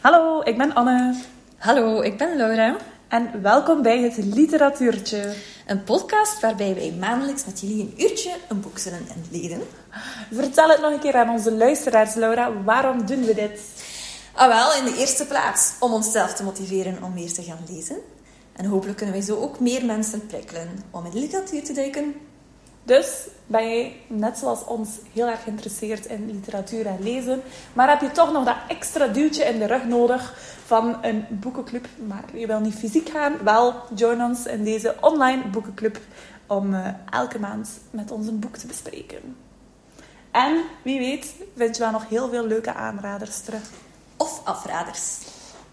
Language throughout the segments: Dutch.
Hallo, ik ben Anne. Hallo, ik ben Laura. En welkom bij het Literatuurtje. Een podcast waarbij wij maandelijks met jullie een uurtje een boek zullen inlezen. Vertel het nog een keer aan onze luisteraars, Laura. Waarom doen we dit? Ah wel, in de eerste plaats om onszelf te motiveren om meer te gaan lezen. En hopelijk kunnen wij zo ook meer mensen prikkelen om in de literatuur te duiken. Dus ben jij, net zoals ons, heel erg geïnteresseerd in literatuur en lezen, maar heb je toch nog dat extra duwtje in de rug nodig van een boekenclub, maar je wil niet fysiek gaan? Wel, join ons in deze online boekenclub om eh, elke maand met ons een boek te bespreken. En wie weet, vind je wel nog heel veel leuke aanraders terug. Of afraders.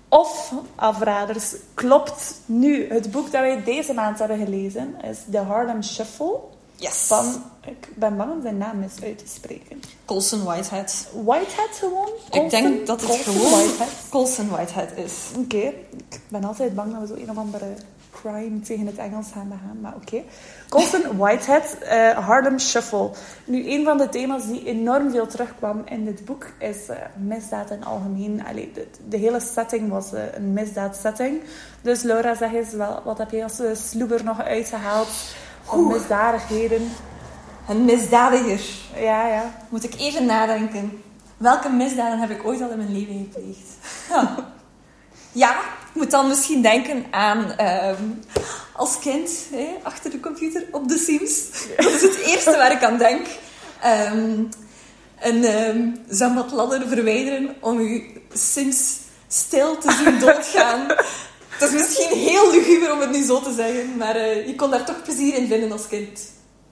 Of afraders. Klopt. Nu, het boek dat wij deze maand hebben gelezen is The Harlem Shuffle. Yes. Van, ik ben bang om zijn naam mis uit te spreken. Colson Whitehead. Whitehead gewoon? Ik denk dat het Colson gewoon Whitehead. Colson Whitehead is. Oké, ik ben altijd bang dat we zo een of andere crime tegen het Engels gaan begaan, maar oké. Colson Whitehead, eh, Harlem Shuffle. Nu, een van de thema's die enorm veel terugkwam in dit boek is eh, misdaad in het algemeen. Allee, de, de hele setting was eh, een misdaadsetting. Dus Laura, zeg eens, wel, wat heb je als uh, sloeber nog uitgehaald van Oeh. misdadigheden? Een misdadiger. Ja, ja. Moet ik even nadenken. Welke misdaden heb ik ooit al in mijn leven gepleegd? Ja, ik moet dan misschien denken aan ehm, als kind hè, achter de computer op The Sims. Dat is het eerste waar ik aan denk. Ehm, een ehm zandbadladder verwijderen om uw Sims stil te zien doodgaan. Het is misschien heel luguber om het nu zo te zeggen, maar eh, je kon daar toch plezier in vinden als kind.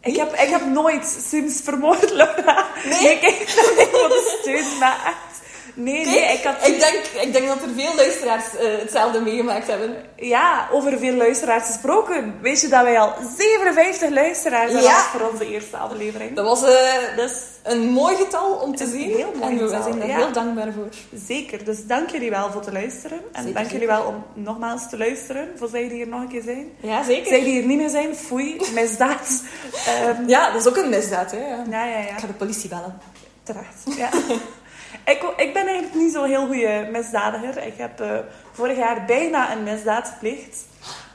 Ik heb, ik heb nooit Sims vermoord, Laura. Nee? Ik heb dat niet voor de steun, maar echt. Nee, nee, ik had... ik, denk, ik denk dat er veel luisteraars eh, hetzelfde meegemaakt hebben. Ja, over veel luisteraars gesproken. Weet je dat wij al 57 luisteraars hebben Ja. voor onze eerste aflevering? Dat was eh, Dus een mooi getal om te zien. heel mooi en we getal, zijn daar ja. heel dankbaar voor. zeker. Dus dank jullie wel voor te luisteren. En Zeker, dank jullie wel om nogmaals te luisteren. Voor zij die hier nog een keer zijn. Ja, zeker. Zij die hier niet meer zijn, foei, misdaad. Ehm, Ja, dat is ook een misdaad. Hè? Ja. ja, ja, ja. Ik ga de politie bellen. Terecht. Ja. ik, ik ben eigenlijk niet zo'n heel goede misdadiger. Ik heb eh, vorig jaar bijna een misdaad gepleegd.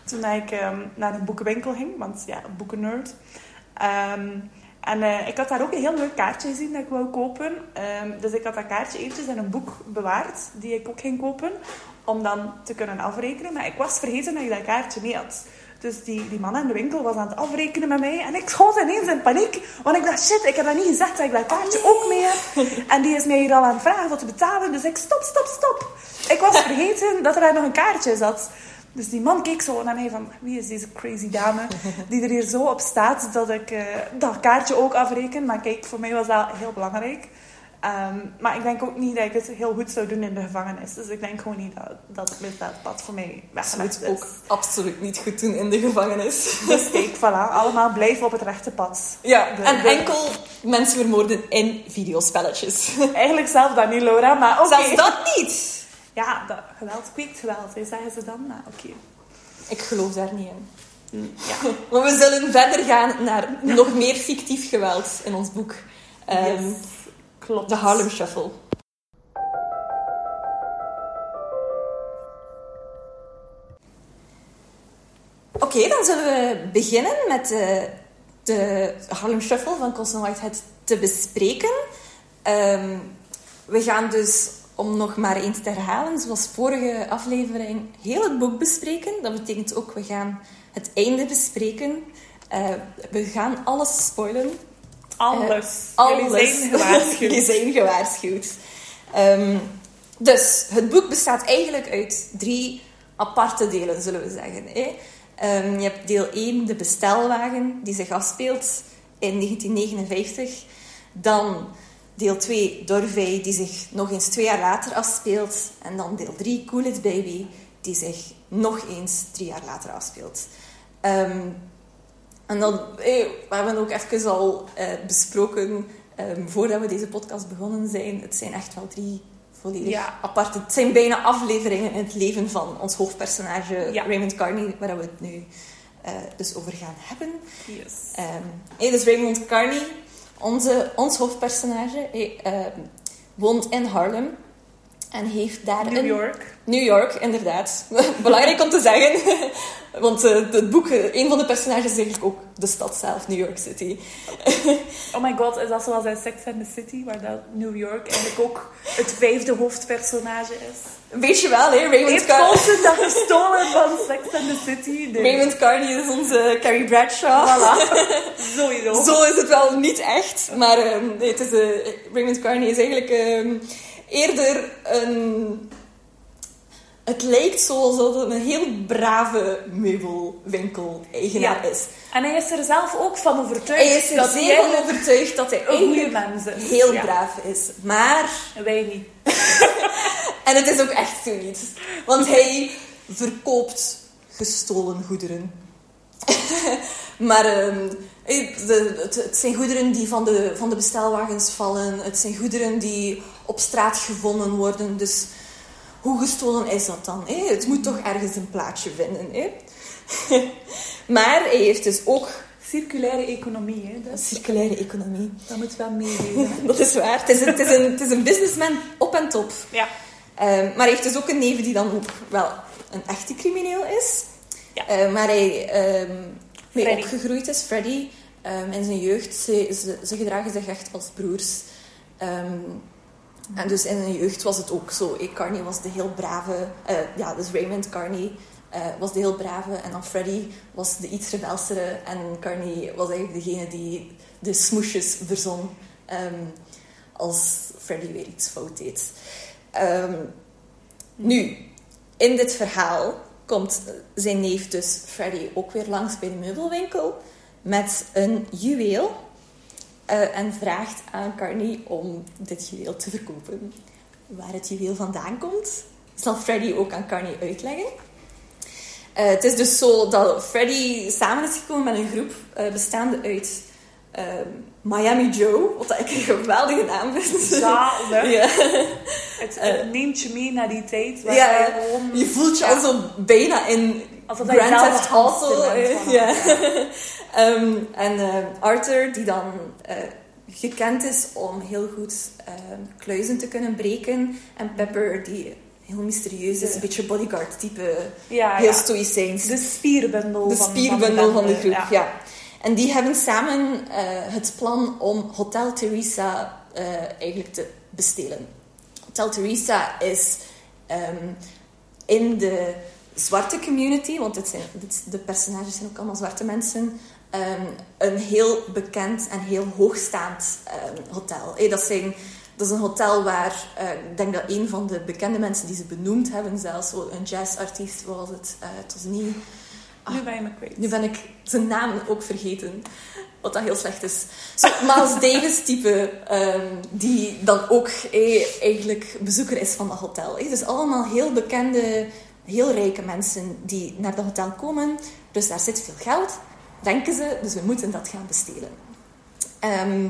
Toen ik ehm, naar een boekenwinkel ging. Want ja, boekennerd. Ehm, en eh, ik had daar ook een heel leuk kaartje gezien dat ik wou kopen. Ehm, dus ik had dat kaartje eventjes in een boek bewaard. Die ik ook ging kopen. Om dan te kunnen afrekenen. Maar ik was vergeten dat ik dat kaartje mee had. Dus die, die man in de winkel was aan het afrekenen met mij. En ik schoot ineens in paniek. Want ik dacht, shit, ik heb dat niet gezegd dat ik dat kaartje ook mee heb. En die is mij hier al aan het vragen wat te betalen. Dus ik, stop, stop, stop. Ik was vergeten dat er daar nog een kaartje zat. Dus die man keek zo naar mij van, wie is deze crazy dame die er hier zo op staat dat ik eh, dat kaartje ook afreken. Maar kijk, voor mij was dat heel belangrijk. Ehm, maar ik denk ook niet dat ik het heel goed zou doen in de gevangenis. Dus ik denk gewoon niet dat, dat het misdaadpad voor mij Je moet weggelegd het is. ook absoluut niet goed doen in de gevangenis. Dus kijk, voilà, allemaal blijven op het rechte pad. Ja, De- en de- enkel mensen vermoorden in videospelletjes. Eigenlijk zelf dat niet, Laura, maar oké. Zelfs dat niet. Ja, dat, geweld kweekt geweld, hè, zeggen ze dan. Maar oké. Ik geloof daar niet in. Ja. Maar we zullen verder gaan naar nog meer fictief geweld in ons boek. Ehm, klopt. De Harlem Shuffle. Oké, dan zullen we beginnen met eh, de Harlem Shuffle van Colson Whitehead te bespreken. Ehm, we gaan dus, om nog maar eens te herhalen, zoals vorige aflevering, heel het boek bespreken. Dat betekent ook, we gaan het einde bespreken. Eh, we gaan alles spoilen. Alles. Alles. Jullie zijn gewaarschuwd. Jullie zijn gewaarschuwd. Ehm, dus, het boek bestaat eigenlijk uit drie aparte delen, zullen we zeggen. Hè? Ehm, je hebt deel 1, de bestelwagen, die zich afspeelt in 1959. Dan deel 2, Dorvey, die zich nog eens twee jaar later afspeelt. En dan deel 3, Cool It Baby, die zich nog eens drie jaar later afspeelt. Ehm, en dan, eh, we hebben ook even al eh, besproken, ehm, voordat we deze podcast begonnen zijn, het zijn echt wel drie volledig Ja. aparte... Het zijn bijna afleveringen in het leven van ons hoofdpersonage, Ja. Raymond Carney, waar we het nu eh, dus over gaan hebben. Yes. Hey, dus Raymond Carney, onze, ons hoofdpersonage, ehm, woont in Harlem. En heeft daar New een... York. New York, inderdaad. Belangrijk om te zeggen. Want eh, het boek, eh, een van de personages is eigenlijk ook de stad zelf, New York City. Oh my god, is dat zoals in Sex and the City, waar dat New York eigenlijk ook het vijfde hoofdpersonage is? Weet je wel, hè? Raymond, Heeft Car- Colson dat gestolen van Sex and the City? Nee. Raymond Carney is onze Carrie Bradshaw. Voilà. Sowieso. Zo is het wel niet echt. Maar ehm, nee, het is, eh, Raymond Carney is eigenlijk ehm, eerder een... Het lijkt zo alsof het een heel brave meubelwinkel-eigenaar Ja. is. En hij is er zelf ook van overtuigd Hij is er dat hij zeer van overtuigd dat hij een goede mens is. heel Ja. braaf is. Maar... Wij niet. En het is ook echt zo niet. Want hij verkoopt gestolen goederen. maar ehm, eh, het, het zijn goederen die van de, van de bestelwagens vallen. Het zijn goederen die op straat gevonden worden. Dus hoe gestolen is dat dan? hè? Het moet toch ergens een plaatsje vinden. hè? maar hij heeft dus ook Circulaire economie, hè. Dat, circulaire economie. dat moet wel meegeven. Dat is waar. Het is, een- het is, een, het is een businessman op en top. Ja. Ehm, maar hij heeft dus ook een neef die dan ook wel een echte crimineel is. Ja. Eh, maar hij ehm mee Freddy. opgegroeid is, Freddy. Ehm, in zijn jeugd, ze, ze, ze gedragen zich echt als broers. En dus in zijn jeugd was het ook zo. Carney was de heel brave... eh, ja, dus Raymond Carney eh, was de heel brave. En dan Freddy was de iets rebelsere. En Carney was eigenlijk degene die de smoesjes verzon. ehm, als Freddy weer iets fout deed. Ehm, nu, in dit verhaal komt zijn neef dus Freddy ook weer langs bij de meubelwinkel met een juweel eh, en vraagt aan Carney om dit juweel te verkopen. Waar het juweel vandaan komt, zal Freddy ook aan Carney uitleggen. Eh, het is dus zo dat Freddy samen is gekomen met een groep eh, bestaande uit ehm, Miami Joe, wat ik een geweldige naam vind. Zalig. Ja. Het, het neemt je mee naar die tijd waar Ja. hij gewoon... Je voelt je Ja. al zo bijna in Alsof hij zelf eh, van- ja. Ehm, en eh, Arthur, die dan eh, gekend is om heel goed ehm, kluizen te kunnen breken. En Pepper, die heel mysterieus is, een beetje bodyguard type, Ja, heel ja. stoïcijns. De spierbundel de van spierbundel van de groep, ja. En die hebben samen eh, het plan om Hotel Theresa eh, eigenlijk te bestelen. Hotel Theresa is ehm, in de zwarte community, want dit zijn, dit- de personages zijn ook allemaal zwarte mensen, ehm, een heel bekend en heel hoogstaand ehm, hotel. Eh, dat, zijn, dat is een hotel waar, eh, ik denk dat een van de bekende mensen die ze benoemd hebben, zelfs een jazzartiest was het, eh, het was niet... Nu ben je me kwijt. Nu ben ik zijn naam ook vergeten. Wat dat heel slecht is. Zo, Miles Davis type, ehm, die dan ook eh, eigenlijk bezoeker is van dat hotel. eh. Dus allemaal heel bekende, heel rijke mensen die naar dat hotel komen. Dus daar zit veel geld, denken ze. Dus we moeten dat gaan bestelen. Ehm,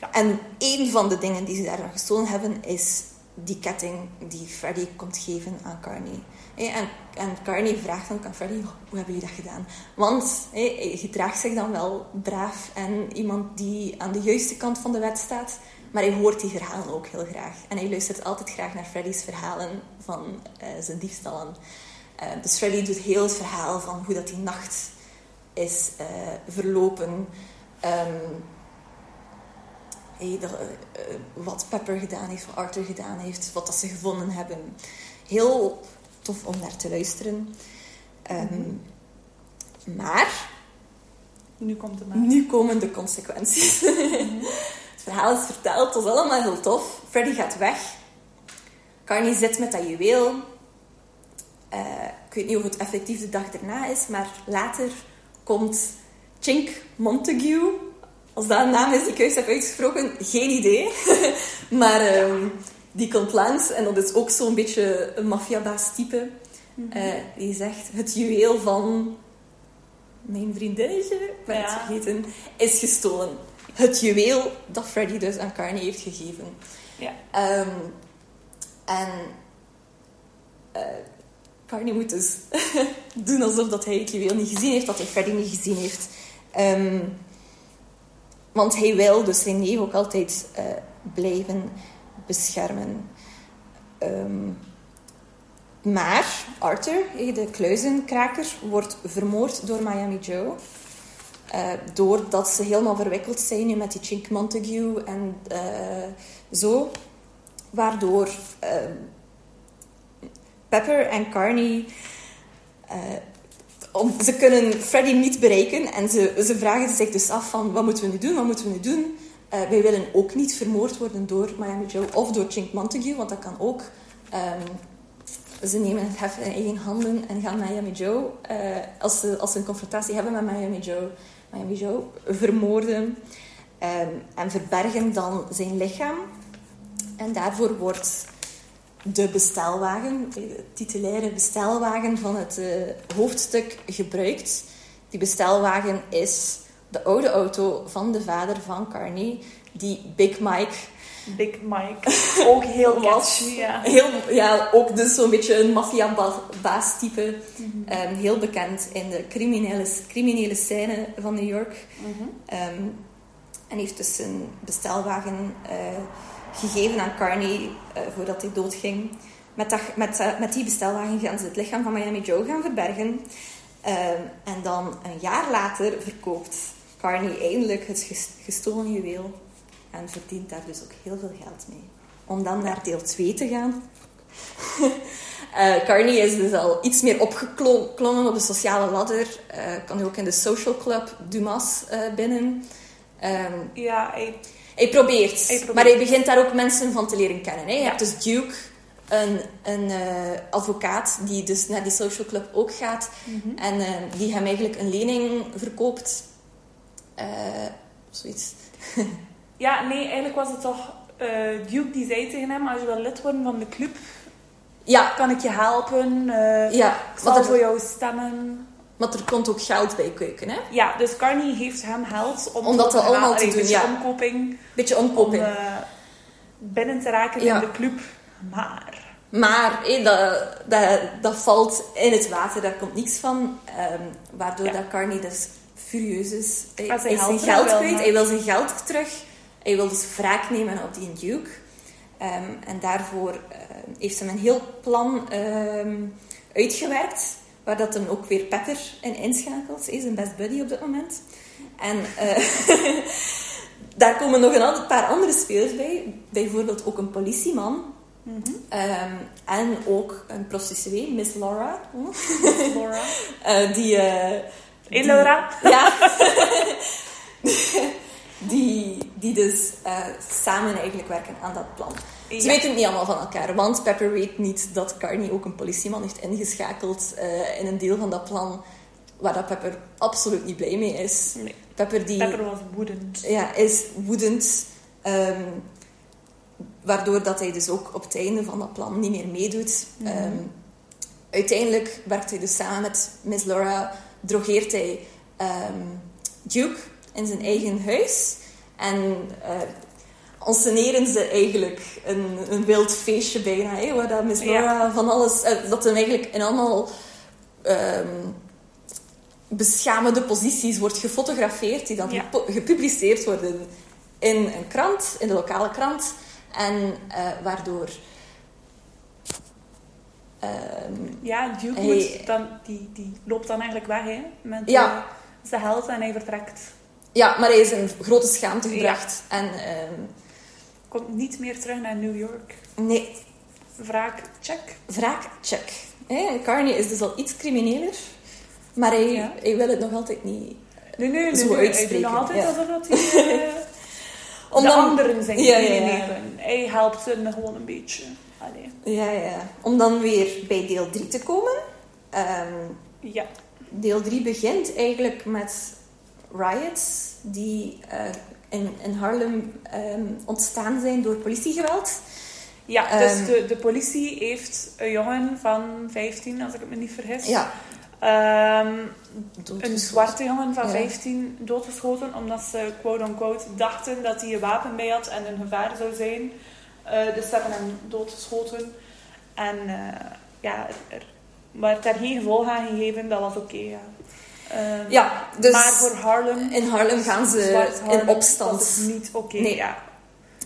Ja. En een van de dingen die ze daar gestolen hebben, is die ketting die Freddy komt geven aan Carney. En, en Carney vraagt dan aan Freddy, "Oh, hoe hebben jullie dat gedaan? Want hij gedraagt zich dan wel braaf en iemand die aan de juiste kant van de wet staat. Maar hij hoort die verhalen ook heel graag. En hij luistert altijd graag naar Freddy's verhalen van eh, zijn diefstallen. Eh, dus Freddy doet heel het verhaal van hoe dat die nacht is eh, verlopen. Ehm, hey, eh, eh, wat Pepper gedaan heeft, wat Arthur gedaan heeft, wat dat ze gevonden hebben. Heel tof om naar te luisteren. Ehm, Maar Nu komt maar. nu komen de consequenties. verhaal is verteld, het was allemaal heel tof. Freddy gaat weg. Carney zit met dat juweel. Eh, ik weet niet of het effectief de dag erna is, maar later komt Chink Montague. Als dat een naam is die ik juist heb uitgesproken, geen idee. maar ehm, die komt langs en dat is ook zo'n beetje een maffiabaas type. Eh, die zegt, het juweel van mijn vriendinnetje, ik ben het Ja. vergeten, is gestolen. Het juweel dat Freddy dus aan Carney heeft gegeven. Ja. Ehm, en eh, Carney moet dus doen alsof dat hij het juweel niet gezien heeft, dat hij Freddy niet gezien heeft. Ehm, want hij wil dus zijn neef ook altijd eh, blijven beschermen. ehm, maar Arthur, de kluizenkraker, wordt vermoord door Miami Joe. Eh, doordat ze helemaal verwikkeld zijn nu met die Chink Montague en eh, zo. Waardoor ehm, Pepper en Carney... eh, ze kunnen Freddy niet bereiken en ze, ze vragen zich dus af van wat moeten we nu doen, wat moeten we nu doen. Eh, wij willen ook niet vermoord worden door Miami Joe of door Chink Montague, want dat kan ook. Ehm, ze nemen het heft in eigen handen en gaan Miami Joe, eh, als, ze, als ze een confrontatie hebben met Miami Joe, Miami Joe vermoorden ehm, en verbergen dan zijn lichaam. En daarvoor wordt de bestelwagen, de titulaire bestelwagen van het eh, hoofdstuk gebruikt. Die bestelwagen is de oude auto van de vader van Carney, die Big Mike Big Mike. Ook heel Was. ja. Heel, ja, ook dus zo'n beetje een maffia-baas-type. Ehm, heel bekend in de criminele, criminele scène van New York. Ehm, en heeft dus een bestelwagen eh, gegeven aan Carney eh, voordat hij doodging. Met, dat, met, eh, met die bestelwagen gaan ze het lichaam van Miami Joe gaan verbergen. Ehm, en dan een jaar later verkoopt Carney eindelijk het ges- gestolen juweel. En verdient daar dus ook heel veel geld mee. Om dan naar deel 2 te gaan. Eh, Carney is dus al iets meer opgeklommen op de sociale ladder. Eh, kan nu ook in de social club Dumas eh, binnen. Ehm, Ja, hij- hij, probeert, Hij probeert. maar hij begint daar ook mensen van te leren kennen. Hè. Je Ja. hebt dus Duke, een, een advocaat die dus naar die social club ook gaat. Mhm. En eh, die hem eigenlijk een lening verkoopt. Zoiets. ja, nee, eigenlijk was het toch... eh, Duke die zei tegen hem, als je wil lid worden van de club, Ja, kan ik je helpen. eh, ja. ik zal voor jou stemmen. want er komt ook geld bij kijken. Hè? Ja, dus Carney heeft hem geld om, Om dat allemaal te doen, dus ja. omkoping. Beetje Om omkoping. eh, binnen te raken Ja. in de club. Maar... Maar hé, dat, dat, dat valt in het water, daar komt niks van. Ehm, waardoor Ja. dat Carney dus furieus is. Hij, hij geld zijn kwijt, hij wil zijn geld terug. Hij wil dus wraak nemen op die Duke. Ehm, en daarvoor ehm, heeft hij een heel plan ehm, uitgewerkt, waar dat hem ook weer Pepper in inschakelt. Hij is een best buddy op dit moment. En eh, daar komen nog een paar andere spelers bij. Bijvoorbeeld ook een politieman. Mhm. Ehm, en ook een prostituee, Miss Laura. Laura. Eh, die... eh, Hey, die- Laura. Ja. die, die dus eh, samen eigenlijk werken aan dat plan. Ze weten het niet allemaal van elkaar, want Pepper weet niet dat Carney ook een politieman heeft ingeschakeld eh, in een deel van dat plan waar dat Pepper absoluut niet blij mee is. Nee. Pepper die Pepper was woedend. ja, is woedend. ehm, waardoor dat hij dus ook op het einde van dat plan niet meer meedoet. Mhm. Ehm, uiteindelijk werkt hij dus samen met Miss Laura, drogeert hij ehm, Duke in zijn eigen huis. En onsceneren ze eigenlijk een, een wild feestje bijna, hè, waar dat Miss Ja. Van alles... eh, dat hem eigenlijk in allemaal... ehm, beschamende posities wordt gefotografeerd, die dan Ja. gepubliceerd worden in een krant, in de lokale krant. En eh, waardoor... ehm, Ja, Duke Hij- moet dan, die, die loopt dan eigenlijk weg hè, met Ja. zijn held en hij vertrekt. Ja, maar hij is in grote schaamte gebracht. En ehm, Komt niet meer terug naar New York. nee, Wraak, check. wraak, check. Hè, Carney is dus al iets crimineler, maar hij, Ja. hij wil het nog altijd niet. Nee, nee, nee. Zo nee. Hij uitspreken, doet nog altijd ja. alsof dat hij eh, Om de dan- anderen zijn Ja, criminelen. Hij helpt hen gewoon een beetje. Allee. Ja, ja. Om dan weer bij deel 3 te komen. Ehm, Ja. Deel 3 begint eigenlijk met riots die eh, in, in Harlem ehm, ontstaan zijn door politiegeweld. Ja, dus Ehm, de, de politie heeft een jongen van 15, als ik het me niet vergis. Ja, Ehm, een zwarte jongen van Ja. 15 doodgeschoten, omdat ze quote-unquote dachten dat hij een wapen bij had en een gevaar zou zijn. Eh, dus ze hebben hem doodgeschoten. En eh, ja, er, werd daar geen gevolg aan gegeven, dat was oké. ja. Ehm, Ja, dus maar voor Harlem, in Harlem gaan ze Harlem, in opstand. was het niet oké. Nee. Ja,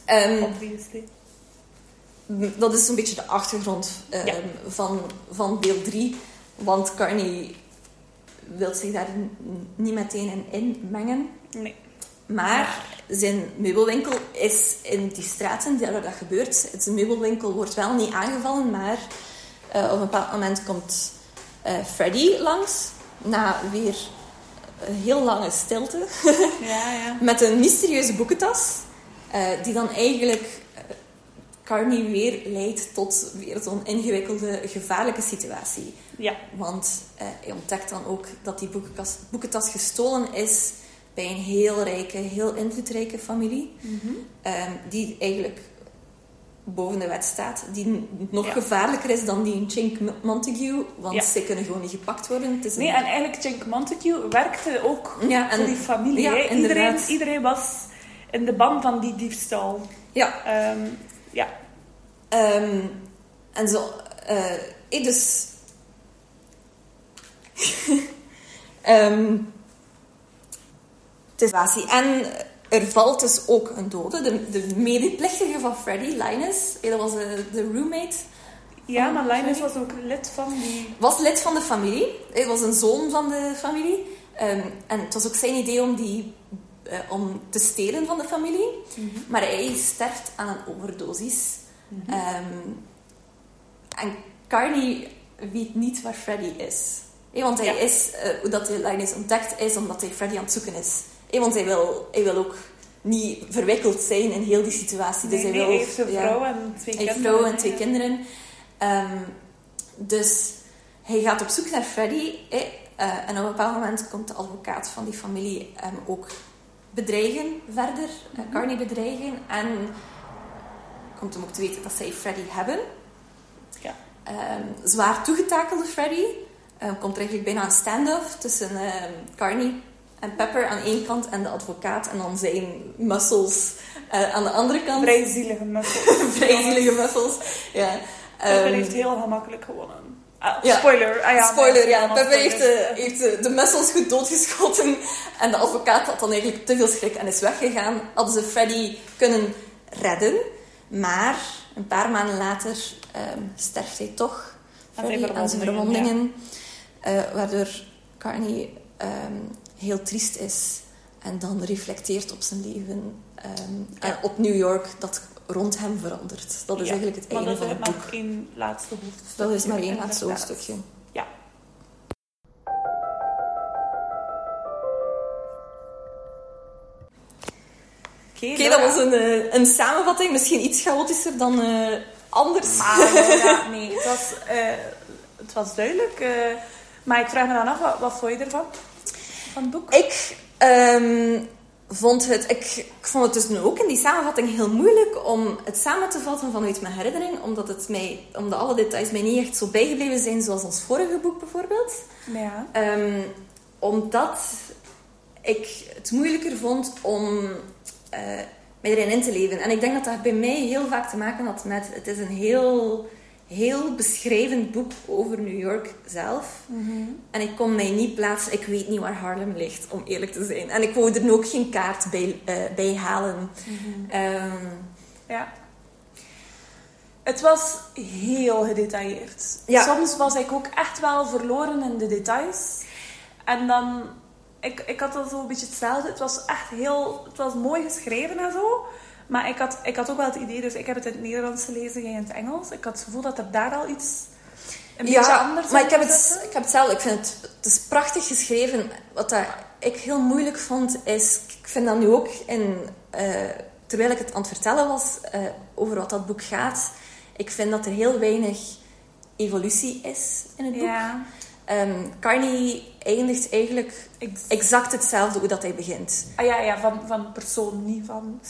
Ehm, obviously. dat is zo'n beetje de achtergrond ehm, Ja. van, van deel 3. Want Carney wil zich daar niet meteen in inmengen. Nee. Maar zijn meubelwinkel is in die straten daar waar dat gebeurt. Zijn meubelwinkel wordt wel niet aangevallen, maar eh, op een bepaald moment komt eh, Freddy langs. Na weer een heel lange stilte. Ja, ja. Met een mysterieuze boekentas. eh, die dan eigenlijk eh, Carney weer leidt tot weer zo'n ingewikkelde, gevaarlijke situatie. Ja. Want eh, hij ontdekt dan ook dat die boekenkas, boekentas gestolen is bij een heel rijke, heel invloedrijke familie. ehm, die eigenlijk boven de wet staat. Die nog Ja. gevaarlijker is dan die in Chink Montague. Want Ja. ze kunnen gewoon niet gepakt worden. Het is een- Nee, en eigenlijk Jink Montague werkte ook Ja, en- voor die familie. ja, iedereen, iedereen was in de ban van die diefstal. Ja, Ehm, ja. Ehm, en zo, ik dus. Ehm situatie. En er valt dus ook een dode. De, de medeplichtige van Freddy, Linus, eh, dat was de, de roommate, ja, maar Linus was ook lid van die... was lid van de familie. Hij was een zoon van de familie. Ehm, en het was ook zijn idee om, die, eh, om te stelen van de familie. Maar hij sterft aan een overdosis. Ehm, en Carney weet niet waar Freddy is. Want hij Ja. is, eh, hoe dat hij Linus ontdekt, is omdat hij Freddy aan het zoeken is. Hé, want hij wil, hij wil ook niet verwikkeld zijn in heel die situatie. Nee, dus hij nee, wil, hij heeft een ja. vrouw en twee Hij heeft kinderen. vrouw en twee kinderen. Ehm, dus hij gaat op zoek naar Freddy. eh, en op een bepaald moment komt de advocaat van die familie hem ook bedreigen verder. eh, Mhm. Carney bedreigen. En komt hem ook te weten dat zij Freddy hebben. Ja. Ehm, zwaar toegetakelde Freddy. Ehm, komt er eigenlijk bijna een standoff tussen Carney en Pepper aan één kant en de advocaat. En dan zijn muscles eh, aan de andere kant. Vrij zielige muscles. Vrij zielige muscles. Ja. Pepper Ehm, heeft heel gemakkelijk gewonnen. Ah, ja. Spoiler. Ah, ja, Spoiler, ja. Pepper heeft, de, heeft de, de muscles goed doodgeschoten. En de advocaat had dan eigenlijk te veel schrik en is weggegaan. Hadden ze Freddy kunnen redden. Maar een paar maanden later ehm, sterft hij toch. Freddy aan zijn verwondingen. Eh, waardoor Carney ehm, heel triest is. En dan reflecteert op zijn leven. ehm, En op New York dat rond hem verandert. Dat is Ja, eigenlijk het Maar einde dat van is het maar boek. één laatste hoofdstuk. Dat is maar één laatste hoofdstukje. Ja. Oké, dat was een, eh, een samenvatting. Misschien iets chaotischer dan eh, anders. Maar ja, nee, het was, eh, het was duidelijk. maar ik vraag me dan af, wat, wat vond je ervan? Van het boek? Ik ehm, vond het... Ik, ik vond het dus nu ook in die samenvatting heel moeilijk om het samen te vatten vanuit mijn herinnering. Omdat, het mij, omdat alle details mij niet echt zo bijgebleven zijn zoals ons vorige boek bijvoorbeeld. Ja. Ehm, omdat ik het moeilijker vond om eh, mij erin in te leven. En ik denk dat dat bij mij heel vaak te maken had met... Het is een heel, heel beschrijvend boek over New York zelf. En ik kon mij niet plaatsen... Ik weet niet waar Harlem ligt, om eerlijk te zijn. En ik wou er nu ook geen kaart bij, eh, bij halen. Ehm, Ja. Het was heel gedetailleerd. Ja. Soms was ik ook echt wel verloren in de details. En dan... Ik, ik had al zo een beetje hetzelfde. Het was echt heel... Het was mooi geschreven en zo. Maar ik had, ik had ook wel het idee... Dus ik heb het in het Nederlands gelezen, jij in het Engels. Ik had het gevoel dat er daar al iets... Een beetje anders maar ik heb, het, ik heb hetzelfde. Ik vind het, het is prachtig geschreven. Wat dat ik heel moeilijk vond, is... Ik vind dat nu ook in... eh, terwijl ik het aan het vertellen was eh, over wat dat boek gaat... Ik vind dat er heel weinig evolutie is in het boek. Ja. Ehm, Carney eindigt eigenlijk exact hetzelfde hoe dat hij begint. ah ja, ja van, van persoon, niet van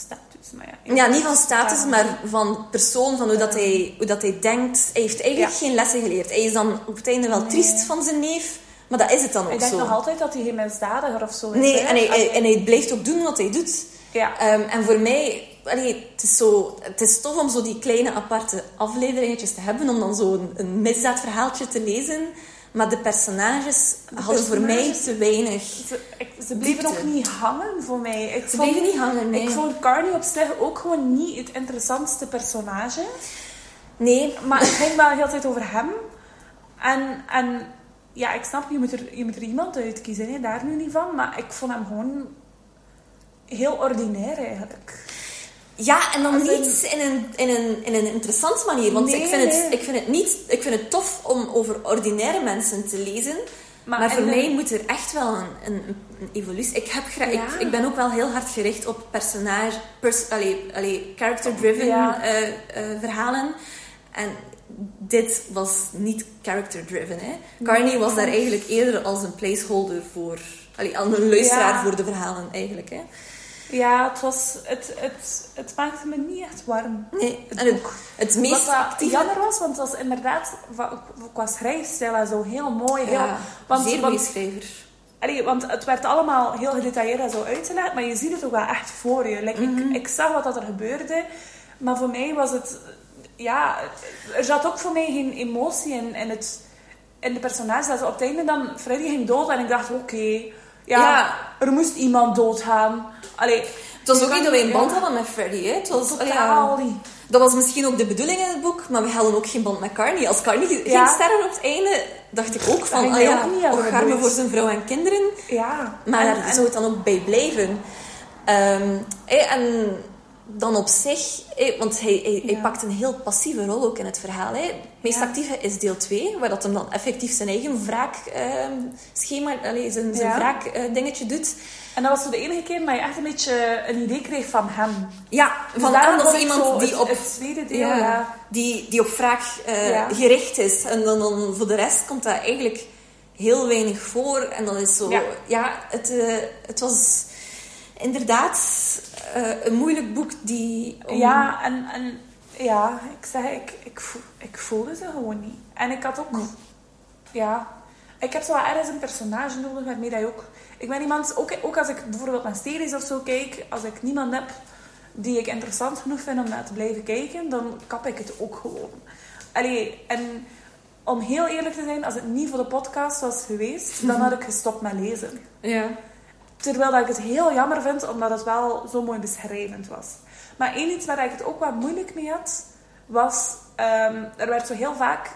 status. Maar ja, Ja, niet van status, maar van persoon, van hoe, dat hij, hoe dat hij denkt. Hij heeft eigenlijk Ja. geen lessen geleerd. Hij is dan op het einde wel Nee. triest van zijn neef, maar dat is het dan ook Ik denk zo. nog altijd dat hij geen misdadiger of zo is. Nee, hè. en hij, en hij blijft ook doen wat hij doet. Ja. Ehm, en voor mij, allee, het, is zo, het is tof om zo die kleine aparte afleveringetjes te hebben, om dan zo een, een misdaadverhaaltje te lezen. Maar de personages hadden voor mij te weinig. Ze, ik, ze bleven ook niet hangen voor mij. Ik Ze vond, bleven niet hangen, nee. Ik vond Carney op zich ook gewoon niet het interessantste personage. Nee. Maar het ging wel heel tijd over hem. En, en ja, ik snap, je moet er, je moet er iemand uitkiezen, hè, daar nu niet van. Maar ik vond hem gewoon heel ordinair eigenlijk. Ja, en dan Als niet in een, in, een, in een interessante manier. Want Nee, ik, vind het, ik, vind het niet, ik vind het tof om over ordinaire mensen te lezen. Maar, voor mij moet er echt wel een, een, een evolutie... Ik, heb gra- Ja. ik, ik ben ook wel heel hard gericht op personage... Pers, allee, allee, character-driven Ja. eh, eh, verhalen. En dit was niet character-driven. Hè. Carney was daar eigenlijk eerder als een placeholder voor... Allee, als een luisteraar Ja. voor de verhalen, eigenlijk. Hè. Ja, het, was, het, het, het maakte me niet echt warm. Nee, Het en het, het Wat meest actieve... jammer was, want het was inderdaad qua schrijfstijl en zo heel mooi. Heel, Ja, want, zeer want, schrijver. allee, want het werd allemaal heel gedetailleerd en zo uitgelegd, maar je ziet het ook wel echt voor je. Like, Mhm. ik, ik zag wat dat er gebeurde, maar voor mij was het... Ja, er zat ook voor mij geen emotie in, in, het, in de personage. Dat ze op het einde dan... Freddy ging dood en ik dacht, oké... ja, Ja. er moest iemand doodgaan. Allee, Het was ook niet dat we een band hadden met Freddy. Hè. Het was, allee, ja. Dat was misschien ook de bedoeling in het boek, maar we hadden ook geen band met Carney. Als Carney Ja. ging sterven op het einde, dacht ik ook van, ah ja, arme voor zijn vrouw en kinderen. Ja. Maar En- daar zou het dan ook bij blijven. Ehm, en dan op zich, want hij, hij, pakt een heel passieve rol ook in het verhaal. Hè. Het meest Ja. actieve is deel 2, waar dat hem dan effectief zijn eigen wraakschema, allee, zijn, zijn Ja. wraakdingetje doet. En dat was zo de enige keer dat je echt een beetje een idee kreeg van hem. Ja, Dus van vond ik iemand die op... Het tweede deel, Ja. Die, die op vraag eh, gericht is. En dan, dan voor de rest komt dat eigenlijk heel weinig voor. En dan is zo... Ja. Ja, het, eh, het was inderdaad eh, een moeilijk boek die... om- Ja, en, en ja, ik zeg, ik, ik, voel- ik voelde ze gewoon niet. En ik had ook... Ja, ik heb zo ergens een personage nodig waarmee dat je ook... Ik ben iemand, ook, ook als ik bijvoorbeeld naar series of zo kijk, als ik niemand heb die ik interessant genoeg vind om naar te blijven kijken, dan kap ik het ook gewoon. Allee, en om heel eerlijk te zijn, als het niet voor de podcast was geweest, dan had ik gestopt met lezen. Ja. Terwijl dat ik het heel jammer vind, omdat het wel zo mooi beschrijvend was. Maar één iets waar ik het ook wat moeilijk mee had, was... ehm, er werd zo heel vaak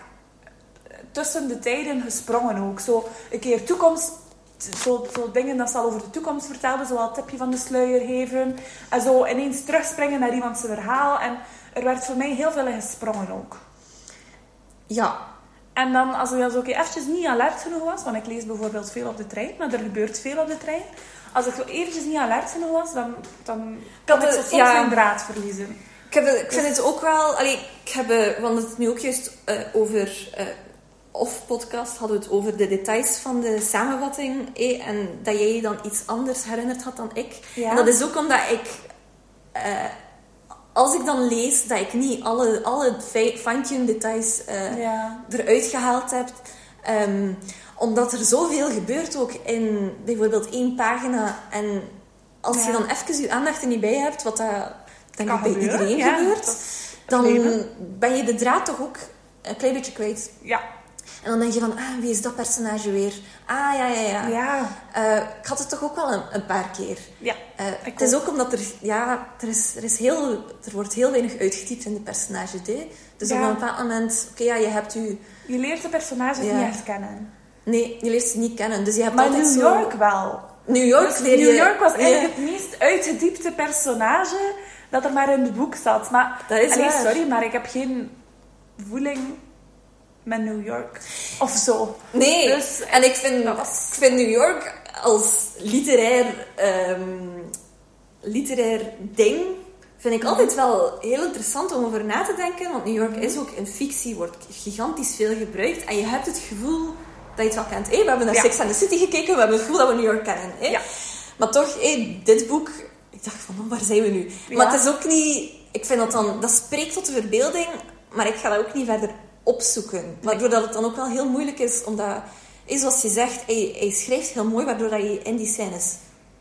tussen de tijden gesprongen ook. Zo een keer toekomst... Zo, zo dingen dat ze al over de toekomst vertelden, zoals het tipje van de sluier geven. En zo ineens terugspringen naar iemands verhaal. En er werd voor mij heel veel gesprongen ook. Ja. En dan, als ik dan zo eventjes niet alert genoeg was, want ik lees bijvoorbeeld veel op de trein, maar er gebeurt veel op de trein. Als ik zo eventjes niet alert genoeg was, dan, dan kan ik soms ja. mijn draad verliezen. Ik, heb, ik vind het ook wel... Allee, ik heb, eh, hadden het nu ook juist eh, over... eh off-podcast hadden we het over de details van de samenvatting. eh, en dat jij je dan iets anders herinnerd had dan ik. Ja. En dat is ook omdat ik... als ik dan lees, dat ik niet alle, alle fi- fine-tune details Ja. eruit gehaald heb. Ehm, omdat er zoveel gebeurt ook in bijvoorbeeld één pagina. En als je dan even je aandacht er niet bij hebt, wat dat denk Kan ik bij gebeuren, iedereen ja, gebeurt, dan ben je de draad toch ook een klein beetje kwijt. Ja. En dan denk je van, ah, wie is dat personage weer? Ah, ja, ja, ja. Ja. Eh, ik had het toch ook wel een, een paar keer. Ja. Eh, het is ook. omdat er, ja, er, is, er, is heel, er wordt heel weinig uitgetypt in de personages. Hè? Dus Ja. op een bepaald moment, oké, ja, je hebt je... Je leert de personages Ja. niet echt kennen. Nee, je leert ze niet kennen. Dus je hebt Maar altijd New zo... York wel. New York Dus leer je... New York was eigenlijk het meest uitgediepte personage dat er maar in het boek zat. Maar, Dat is allee, sorry, maar ik heb geen voeling met New York. Of zo. Nee, Dus, en ik vind, was- ik vind New York als literair, ehm, literair ding vind ik altijd wel heel interessant om over na te denken. Want New York is ook in fictie, wordt gigantisch veel gebruikt. En je hebt het gevoel dat je het wel kent. Hé, we hebben naar Ja. Sex and the City gekeken, we hebben het gevoel dat we New York kennen. Hé. Ja. Maar toch, hé, dit boek, ik dacht van, oh, waar zijn we nu? Ja. Maar het is ook niet... Ik vind dat dan... Dat spreekt tot de verbeelding, maar ik ga dat ook niet verder opzoeken. Waardoor dat het dan ook wel heel moeilijk is, omdat... Zoals je zegt, hij, hij schrijft heel mooi, waardoor dat je in die scènes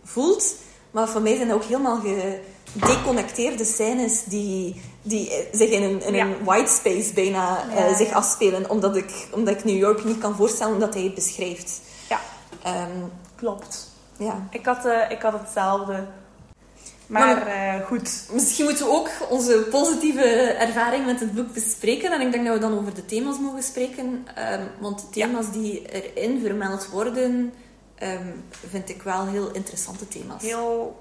voelt. Maar voor mij zijn dat ook helemaal gedeconnecteerde scènes die, die eh, zich in een, in Ja. een white space bijna eh, zich afspelen. Omdat ik, omdat ik New York niet kan voorstellen omdat hij het beschrijft. Ja, Ehm, klopt. ja. Ik had, eh, ik had hetzelfde. Maar, uh, goed. Misschien moeten we ook onze positieve ervaring met het boek bespreken. En ik denk dat we dan over de thema's mogen spreken. Um, want de thema's die erin vermeld worden, um, vind ik wel heel interessante thema's. Heel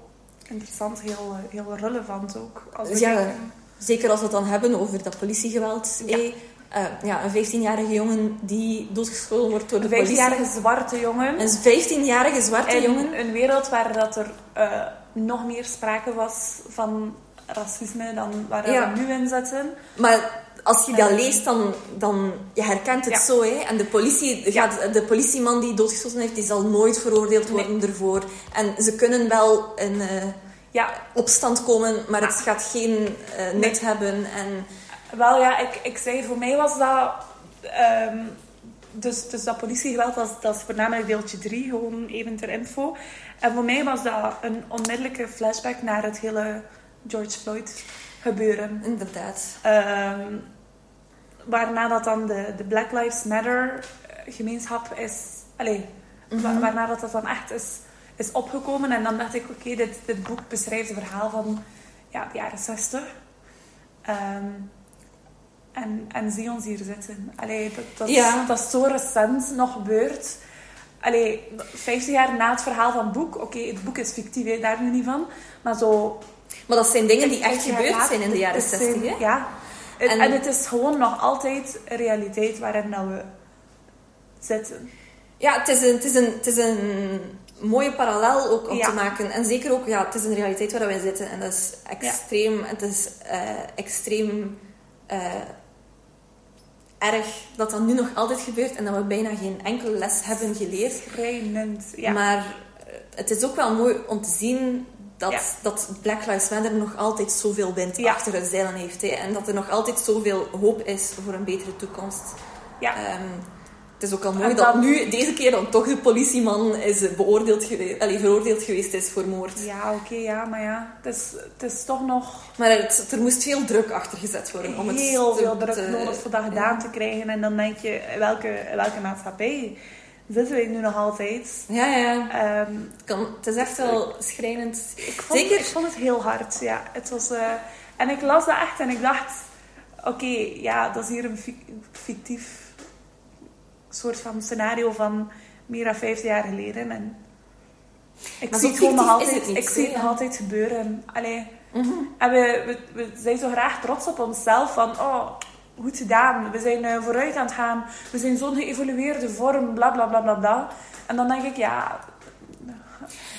interessant, heel, heel relevant ook. Als ja, zeker als we het dan hebben over dat politiegeweld. Ja. Uh, ja, een 15-jarige jongen die doodgeschoten wordt door de politie. Een 15-jarige zwarte jongen. Een 15-jarige zwarte in jongen. een wereld waar dat er uh, nog meer sprake was van racisme dan waar ja. we nu in zitten. Maar als je dat uh, leest, dan, dan je herkent het ja. zo. Hè? En de, politie, ja. gaat, de politieman die doodgeschoten heeft, die zal nooit veroordeeld worden nee. ervoor. En ze kunnen wel een ja. opstand komen, maar het gaat geen nut nee. hebben. En, wel ja, ik, ik zei, voor mij was dat... Um, dus, dus dat politiegeweld, dat, dat is voornamelijk deeltje 3, gewoon even ter info. En voor mij was dat een onmiddellijke flashback naar het hele George Floyd gebeuren. Inderdaad. Um, waarna dat dan de, de Black Lives Matter gemeenschap is... Allez, mm -hmm. waarna dat, dat dan echt is, is opgekomen. En dan dacht ik, oké, okay, dit, dit boek beschrijft het verhaal van ja, de jaren 60. Um, en, en zie ons hier zitten. Allee, dat, dat, ja. dat is zo recent nog gebeurd. Allee, 50 jaar na het verhaal van het boek. Oké, okay, het boek is fictief, hè, daar nu niet van. Maar zo... Maar dat zijn dingen die echt gebeurd zijn in de jaren 60, hè? Ja. En, en, het is gewoon nog altijd een realiteit waarin dat we zitten. Ja, het is een, het is een, het is een mooie parallel ook om ja. te maken. En zeker ook, ja, het is een realiteit waar wij zitten. En dat is extreem... Ja. Het is uh, extreem... Uh, erg dat dat nu nog altijd gebeurt en dat we bijna geen enkele les hebben geleerd. Schrijnend, ja. Maar het is ook wel mooi om te zien dat, ja. dat Black Lives Matter nog altijd zoveel wind ja. achter zeilen heeft. Hè, en dat er nog altijd zoveel hoop is voor een betere toekomst. Ja. Um, het is ook al mooi dat, dat, nu, deze keer dan toch de politieman is beoordeeld geweest, veroordeeld geweest is voor moord. Ja, oké, okay, ja, maar ja, het is, het is toch nog... Maar het, er moest veel druk achter gezet worden om het Heel veel druk te, nodig voor dat gedaan ja. te krijgen. En dan denk je, welke, welke maatschappij zitten we nu nog altijd? Ja, ja. Um, kan, het is echt wel schrijnend. Ik vond, Zeker? Ik vond het heel hard, ja. Het was... Uh, en ik las dat echt en ik dacht... Oké, okay, ja, dat is hier een fictief soort van scenario van meer dan 50 jaar geleden. En ik maar zie het gewoon nog altijd, niet, ik zie het altijd gebeuren. Allee. Mm -hmm. En we, we, we, zijn zo graag trots op onszelf van, oh, goed gedaan. We zijn uh, vooruit aan het gaan. We zijn zo'n geëvolueerde vorm, bla bla bla bla bla. En dan denk ik, ja,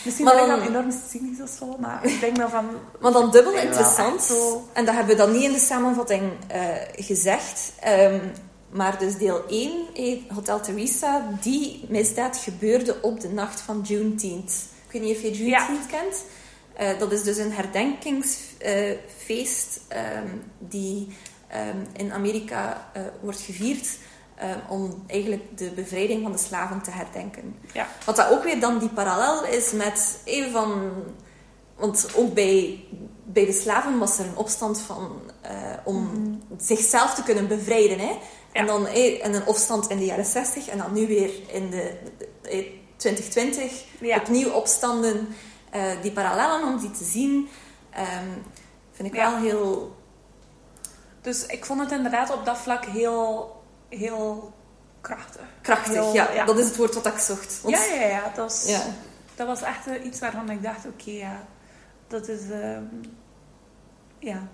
Misschien ben ik dan enorm cynisch of zo, maar ik denk wel van... Maar dan dubbel interessant, en dat hebben we dan niet in de samenvatting uh, gezegd, um, maar dus deel 1, Hotel Theresa, die misdaad gebeurde op de nacht van Juneteenth. Ik weet niet of je Juneteenth ja. kent. Uh, dat is dus een herdenkingsfeest um, die um, in Amerika uh, wordt gevierd om eigenlijk de bevrijding van de slaven te herdenken. Ja. Wat dat ook weer dan die parallel is met een van... Want ook bij, bij de slaven was er een opstand van, om mm -hmm. zichzelf te kunnen bevrijden. Hè? En dan en een opstand in de jaren 60 en dan nu weer in de, de 2020 ja. opnieuw opstanden. Uh, die parallellen om die te zien, um, vind ik wel heel. Dus ik vond het inderdaad op dat vlak heel, heel krachtig. Krachtig, heel, ja. Dat is het woord wat ik zocht. Want, ja, ja, ja. Dat was, ja. dat was echt iets waarvan ik dacht: oké, okay, ja, dat is. Um, ja,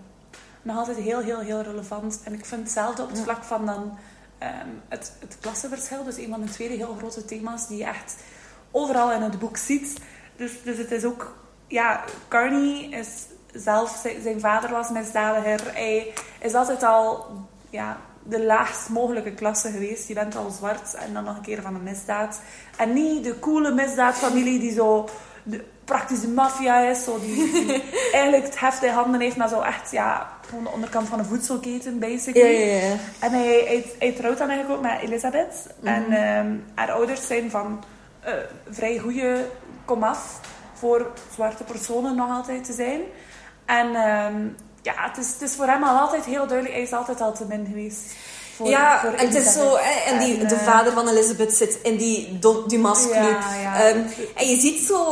nog altijd heel, heel, heel relevant. En ik vind hetzelfde op het vlak van dan um, het, het klassenverschil. Dus een van de tweede heel grote thema's die je echt overal in het boek ziet. Dus, dus het is ook... Ja, Carney is zelf... Zijn vader was misdadiger. Hij is altijd al ja, de laagst mogelijke klasse geweest. Je bent al zwart en dan nog een keer van een misdaad. En niet de coole misdaadfamilie die zo... De, praktische maffia is, zo die, die eigenlijk het heft in handen heeft, maar zo echt, ja, gewoon de onderkant van een voedselketen, basically. Ja, ja, ja. En hij, hij, hij, trouwt dan eigenlijk ook met Elisabeth. Mm -hmm. En um, haar ouders zijn van uh, vrij goede komaf voor zwarte personen nog altijd te zijn. En um, ja, het is, het is voor hem al altijd heel duidelijk, hij is altijd al te min geweest. Voor, ja, voor en het is zo, en, die, en, de uh, vader van Elizabeth zit in die Dumas Club. Ja, ja. Um, en je ziet zo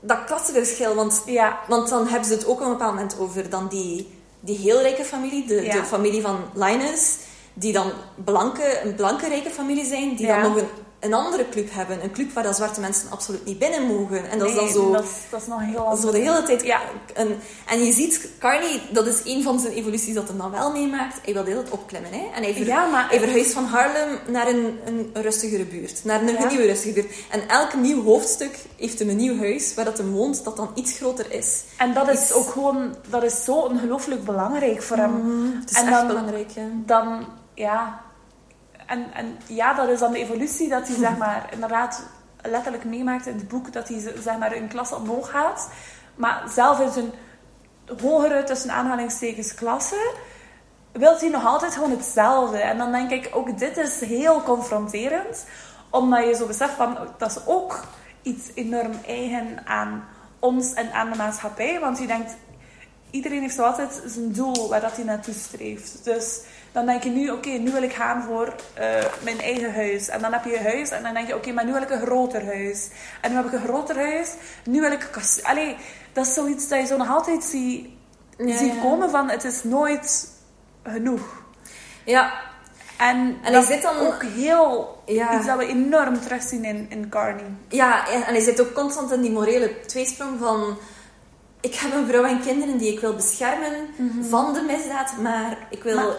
dat klassenverschil. Want, Ja. want dan hebben ze het ook op een bepaald moment over dan die, die heel rijke familie, de, Ja. de familie van Linus, die dan blanke, een blanke rijke familie zijn, die Ja. dan nog een, een andere club hebben. Een club waar dan zwarte mensen absoluut niet binnen mogen. En dat is dan zo... Dat dat is nog heel Zo de hele tijd. Ja. Een, en je ziet, Carney, dat is een van zijn evoluties dat hij dan wel meemaakt. Hij wil de hele tijd opklimmen. Hè? En hij, ver, Ja, maar- hij verhuist van Harlem naar een, een rustigere buurt. Naar een Ja. nieuwe rustige buurt. En elk nieuw hoofdstuk heeft hem een nieuw huis waar dat hij woont, dat dan iets groter is. En dat is Iets- ook gewoon, dat is zo ongelooflijk belangrijk voor hem. Het is En echt dan- belangrijk, ja. Dan, ja. En, en ja, dat is dan de evolutie dat hij, zeg maar, inderdaad letterlijk meemaakt in het boek. Dat hij, zeg maar, een klas omhoog gaat. Maar zelf in zijn hogere, tussen aanhalingstekens, klasse, wil hij nog altijd gewoon hetzelfde. En dan denk ik, ook dit is heel confronterend. Omdat je zo beseft van, dat is ook iets enorm eigen aan ons en aan de maatschappij. Want je denkt, iedereen heeft zo altijd zijn doel waar dat hij naartoe streeft. Dus dan denk je nu, oké, nu wil ik gaan voor eh, mijn eigen huis. En dan heb je je huis en dan denk je, oké, maar nu wil ik een groter huis. En nu heb ik een groter huis, nu wil ik een. Allee, dat is zoiets dat je zo nog altijd ziet, Ja, komen van, het is nooit genoeg. Ja, En, En dat is zit dan- ook heel... Ja. Iets dat we enorm terugzien in, in Carney. Ja, en, en hij zit ook constant in die morele tweesprong van... Ik heb een vrouw en kinderen die ik wil beschermen van de misdaad, maar ik wil Mhm. Maar-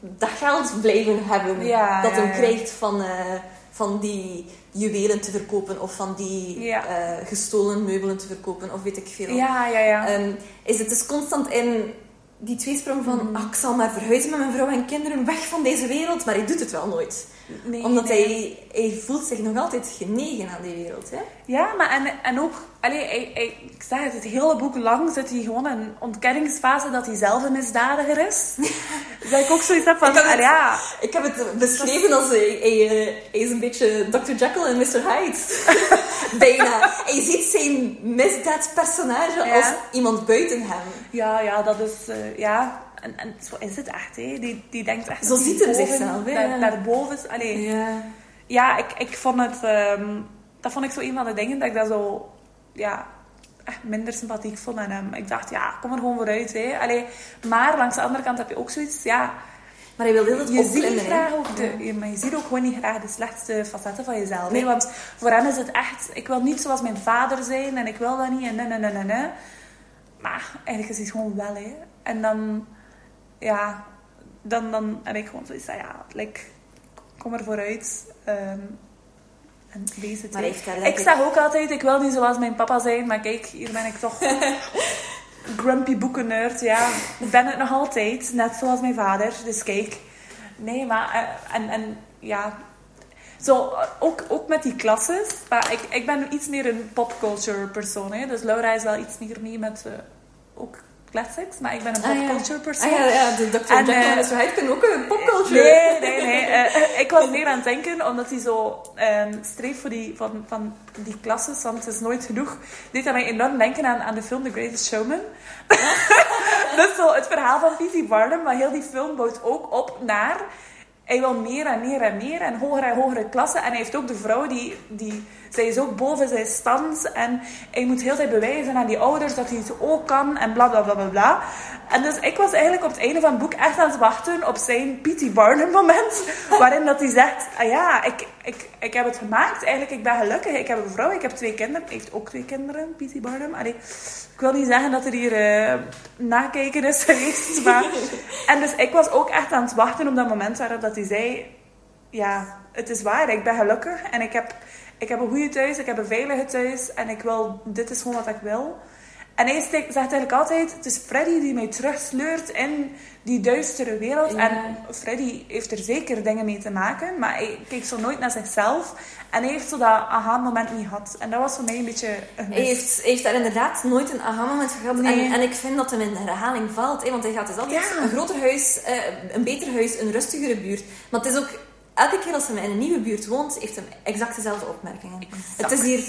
dat geld blijven hebben Ja, dat ja, hem ja. krijgt van, eh, van die juwelen te verkopen of van die eh, gestolen meubelen te verkopen of weet ik veel. Ja, ja, ja. Ehm, is het dus constant in die tweesprong van Mhm. "Ah, ik zal maar verhuizen met mijn vrouw en kinderen weg van deze wereld, maar hij doet het wel nooit. Nee, Omdat nee. Hij, hij voelt zich nog altijd genegen aan die wereld. Hè? Ja, maar en, en ook... Allee, hij, hij- ik zeg het, het hele boek lang zit hij gewoon in een ontkenningsfase dat hij zelf een misdadiger is. dat ik ook zoiets heb van... Ik heb het- ah, ja, Ik heb het beschreven als hij, hij, eh, hij is een beetje Dr. Jekyll en Mr. Hyde. Bijna. Hij ziet zijn misdaadpersonage Ja. als iemand buiten hem. ja, ja, dat is... eh, ja, en, en zo is het echt, hè. Die, die denkt echt... Zo dat hij ziet hem boven- zichzelf, hè, Daar, ja. daarboven is. Allee, Ja. Ja, ik, ik vond het... ehm, dat vond ik zo een van de dingen dat ik dat zo... Ja, echt minder sympathiek vond aan hem. Ik dacht, ja, kom er gewoon vooruit, hè. Allee, maar langs de andere kant heb je ook zoiets... Ja, Maar hij wil heel het je ziet niet graag ook de... ja, Maar je ziet ook gewoon niet graag de slechtste facetten van jezelf. Nee. hè. Want voor hem is het echt... Ik wil niet zoals mijn vader zijn en ik wil dat niet en nee, nee, nee, nee, nee. Maar eigenlijk is het gewoon wel, hè. En dan... Ja, dan, dan heb ik gewoon zoiets van, ja, like, kom er vooruit. ehm, en lees het. Maar ik zeg ook altijd, ik wil niet zoals mijn papa zijn, maar kijk, hier ben ik toch grumpy boekennerd. Ja, ik ben het nog altijd, net zoals mijn vader. Dus kijk, nee, maar eh, en, en ja, zo ook, ook met die klasses. Maar ik, ik ben iets meer een popculture persoon, hè. Dus Laura is wel iets meer mee met eh, ook classics, maar ik ben een Ah, popculture persoon. Ah, ja, ja, de Dr. Jekyll en Mr. Hyde kunnen ook een popculture. Nee, nee, nee. Eh, ik was meer aan het denken, omdat hij zo ehm streeft voor die, van, van die klasses, want het is nooit genoeg. Deed hij mij enorm denken aan, aan de film The Greatest Showman. dus zo het verhaal van P.T. Barnum, maar heel die film bouwt ook op naar... Hij wil meer en meer en meer en hogere en hogere klassen. En hij heeft ook de vrouw die... die zij is ook boven zijn stand. En hij moet heel tijd bewijzen aan die ouders dat hij het ook kan. En bla bla bla bla bla. En dus ik was eigenlijk op het einde van het boek echt aan het wachten op zijn P.T. Barnum moment. Waarin dat hij zegt, ah ja, ik, ik, ik heb het gemaakt. Eigenlijk, ik ben gelukkig. Ik heb een vrouw, ik heb twee kinderen. Hij heeft ook twee kinderen, P.T. Barnum. Allee, ik wil niet zeggen dat er hier eh, nakijken is geweest. Maar... En dus ik was ook echt aan het wachten op dat moment waarop dat hij zei... Ja, het is waar. Ik ben gelukkig. En ik heb, ik heb een goede thuis. Ik heb een veilige thuis. En ik wil... Dit is gewoon wat ik wil. En hij zegt eigenlijk altijd... Het is Freddy die mij terugsleurt in die duistere wereld. Ja. En Freddy heeft er zeker dingen mee te maken. Maar hij kijkt zo nooit naar zichzelf. En hij heeft zo dat aha-moment niet gehad. En dat was voor mij een beetje een Hij heeft, hij heeft daar inderdaad nooit een aha-moment gehad. Nee. En, en ik vind dat hem in herhaling valt. Hè, want hij gaat dus altijd Ja. een groter huis, eh, een beter huis, een rustigere buurt. Maar het is ook... Elke keer als hij in een nieuwe buurt woont, heeft hij exact dezelfde opmerkingen. Het is hier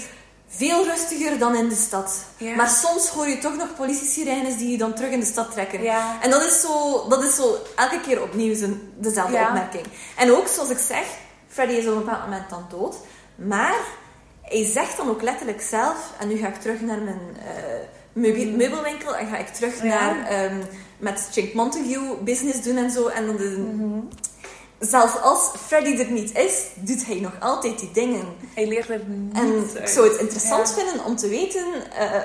veel rustiger dan in de stad. Ja. Maar soms hoor je toch nog politiesirenes die je dan terug in de stad trekken. Ja. En dat is, zo, dat is zo elke keer opnieuw zijn, dezelfde Ja. opmerking. En ook, zoals ik zeg, Freddy is op een bepaald moment dan dood. Maar hij zegt dan ook letterlijk zelf, en nu ga ik terug naar mijn eh, meubel- meubelwinkel en ga ik terug Mm. Naar ehm, met Chink Montague business doen en zo. En dan de, Mhm. Zelfs als Freddy er niet is, doet hij nog altijd die dingen. Hij leert er niet En ik uit. zou het interessant Ja. vinden om te weten eh,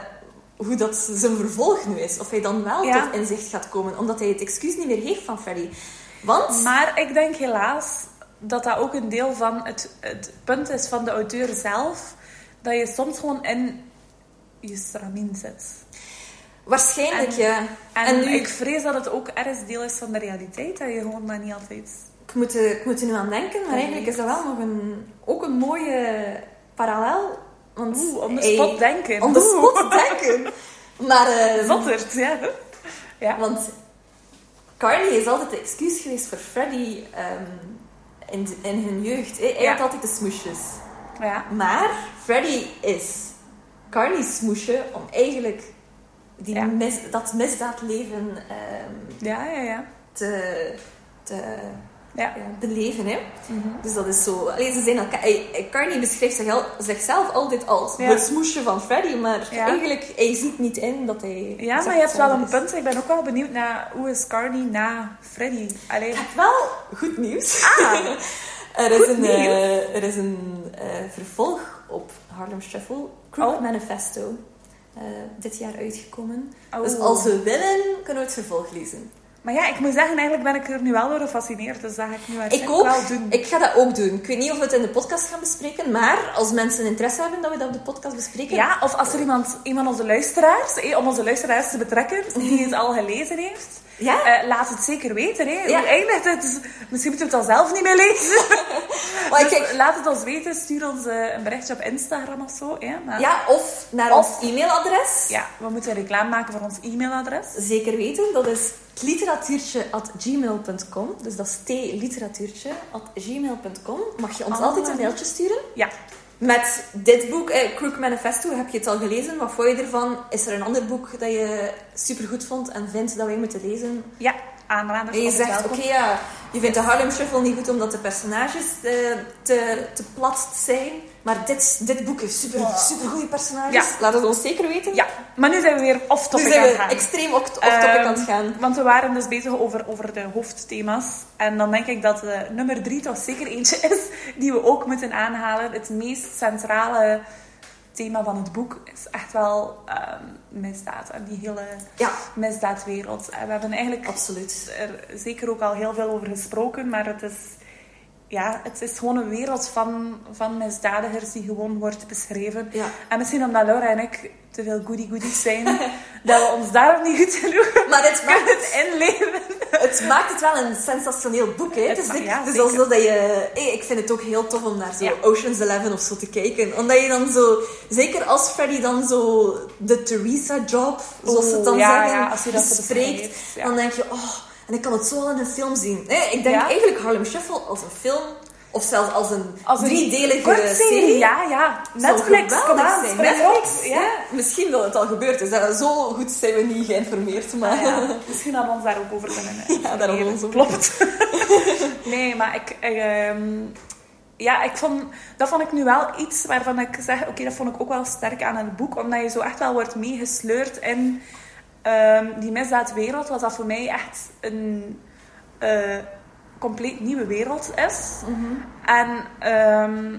hoe dat zijn vervolg nu is. Of hij dan wel Ja. tot inzicht gaat komen, omdat hij het excuus niet meer heeft van Freddy. Want, Maar ik denk helaas dat dat ook een deel van het, het punt is van de auteur zelf. Dat je soms gewoon in je stramien zit. waarschijnlijk En- ja. En, En nu- ik vrees dat het ook ergens deel is van de realiteit. Dat je gewoon maar niet altijd... Ik moet, er, ik moet er nu aan denken, maar eigenlijk is dat wel nog een, ook een mooie parallel. Want Oeh, on the hij- spot denken. On the Oeh. spot denken. Maar, eh, Zotterd, ja. Ja. want Carly is altijd de excuus geweest voor Freddy ehm, in, de- in hun jeugd. Hij, Ja. had altijd de smoesjes. ja. Maar Freddy is Carly's smoesje om eigenlijk die Ja. mis, dat misdaadleven ehm, Ja, ja, ja. te, te Ja. beleven. Hè? Mhm. Dus dat is zo. Alleen ze zijn elkaar. Carney beschrijft zich al- zichzelf altijd als Ja. het smoesje van Freddy, maar Ja. eigenlijk hij ziet niet in dat hij. Ja, maar je hebt wel een is. punt. Ik ben ook wel benieuwd naar hoe is Carney na Freddy. Allee. Ik heb wel goed nieuws. Ah, er is goed een, nieuws. eh, er is een eh, vervolg op Harlem Shuffle, Crooked Oh. Manifesto, eh, dit jaar uitgekomen. oh. Dus als we willen, kunnen we het vervolg lezen. Maar ja, ik moet zeggen, eigenlijk ben ik er nu wel door gefascineerd. Dus dat ga ik nu Ik ook. wel doen. Ik ga dat ook doen. Ik weet niet of we het in de podcast gaan bespreken, maar als mensen interesse hebben dat we dat op de podcast bespreken, Ja, of als er iemand, een van onze luisteraars, eh, om onze luisteraars te betrekken, die het al gelezen heeft, Ja? eh, laat het zeker weten. Hè. Ja. Hoe eindigt het? Misschien moeten we het dan zelf niet meer lezen. Maar Dus kijk, laat het ons weten. Stuur ons eh, een berichtje op Instagram of zo. Hè. Maar, Ja, of naar Of- ons e-mailadres. ja, we moeten reclame maken voor ons e-mailadres. Zeker weten, dat is literatuurtje.gmail.com. Dus dat is t-literatuurtje.gmail.com. Mag je ons altijd een mailtje sturen? Ja. Met dit boek, eh, Crook Manifesto, heb je het al gelezen? Wat vond je ervan? Is er een ander boek dat je supergoed vond en vindt dat wij moeten lezen? Ja, aanraders. En je zegt, oké, ja, je vindt de Harlem Shuffle niet goed omdat de personages eh, te, te plat zijn. Maar dit, dit boek heeft super, super goede personages. Ja. Laat het ons zeker weten. Ja, maar nu zijn we weer off-topic aan we het gaan. extreem off- off-topic Ehm, aan het gaan. Want we waren dus bezig over, over de hoofdthema's. En dan denk ik dat eh, nummer drie toch zeker eentje is die we ook moeten aanhalen. Het meest centrale thema van het boek is echt wel ehm, misdaad. En die hele Ja, misdaadwereld. En we hebben eigenlijk absoluut. er zeker ook al heel veel over gesproken. Maar het is, ja, het is gewoon een wereld van, van misdadigers die gewoon wordt beschreven. Ja. En misschien omdat Laura en ik te veel goody-goodies zijn, dat we ons daarom niet goed genoeg Maar het maakt het, inleven. het maakt het wel een sensationeel boek. Hè? Het ja, is zeker. alsof dat je... hey, ik vind het ook heel tof om naar zo Ja. Ocean's Eleven of zo te kijken. Omdat je dan zo... Zeker als Freddy dan zo de Theresa-job, zoals ze het dan zeggen, als je dat bespreekt. ja. Dan denk je, oh... En ik kan het zo in een film zien. Nee, ik denk Ja. eigenlijk Harlem Shuffle als een film... Of zelfs als een, Als een driedelige serie. Ja, ja. Netflix, kom aan, Netflix, ja. Ja. Misschien dat het al gebeurd is. hè. Zo goed zijn we niet geïnformeerd. Maar... Ah, ja. Misschien hadden we ons daar ook over kunnen eh, Ja, daar ons over Klopt. nee, maar ik... ik, ehm, ja, ik vond, dat vond ik nu wel iets waarvan ik zeg... Oké, dat vond ik ook wel sterk aan het boek. Omdat je zo echt wel wordt meegesleurd in ehm, die misdaadwereld. Was dat voor mij echt een eh, compleet nieuwe wereld is. En ehm,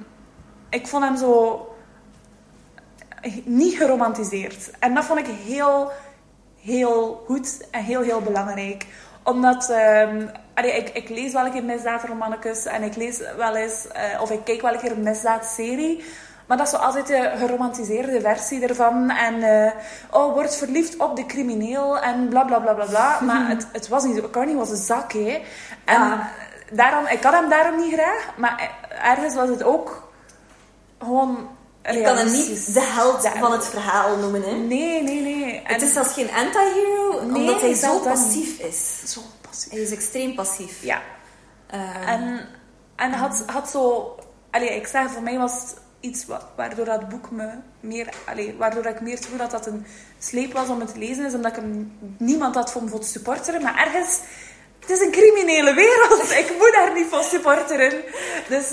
ik vond hem zo niet geromantiseerd. En dat vond ik heel, heel goed en heel, heel belangrijk. Omdat, ehm, allee, ik, ik lees wel een keer misdaadromannetjes en ik lees wel eens, eh, of ik kijk wel een keer een misdaadserie. Maar dat is zo altijd de geromantiseerde versie ervan. En, eh, oh, wordt verliefd op de crimineel en bla bla bla bla bla. Maar het, het was niet zo. Carney was een zak, hè. En Ja. daarom, ik had hem daarom niet graag. Maar ergens was het ook gewoon Je kan hem niet de held Ja. van het verhaal noemen. Hè? Nee, nee, nee. En Het is zelfs geen anti-hero, Nee, omdat hij zo passief is. zo passief. Hij is extreem passief. Ja. Ehm, En, en had, had zo... Allee, ik zeg, voor mij was het iets wa- waardoor dat boek me meer... Allee, waardoor ik meer voel dat dat een sleep was om het te lezen. Is omdat ik hem niemand had me voor te supporteren. Maar ergens... Het is een criminele wereld. Ik moet daar niet voor supporteren. Dus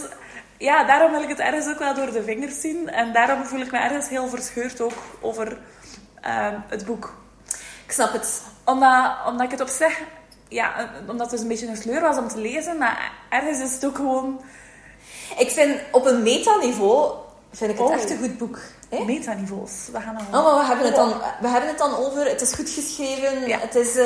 ja, daarom wil ik het ergens ook wel door de vingers zien. En daarom voel ik me ergens heel verscheurd ook over ehm, het boek. Ik snap het. Omdat, omdat ik het op zich... Ja, omdat het dus een beetje een sleur was om te lezen. Maar ergens is het ook gewoon... Ik vind op een metaniveau vind ik het Oh. echt een goed boek. hè? Metaniveaus. We gaan. Oh, maar we hebben, het dan, we hebben het dan over, het is goed geschreven, Ja. het, is, eh,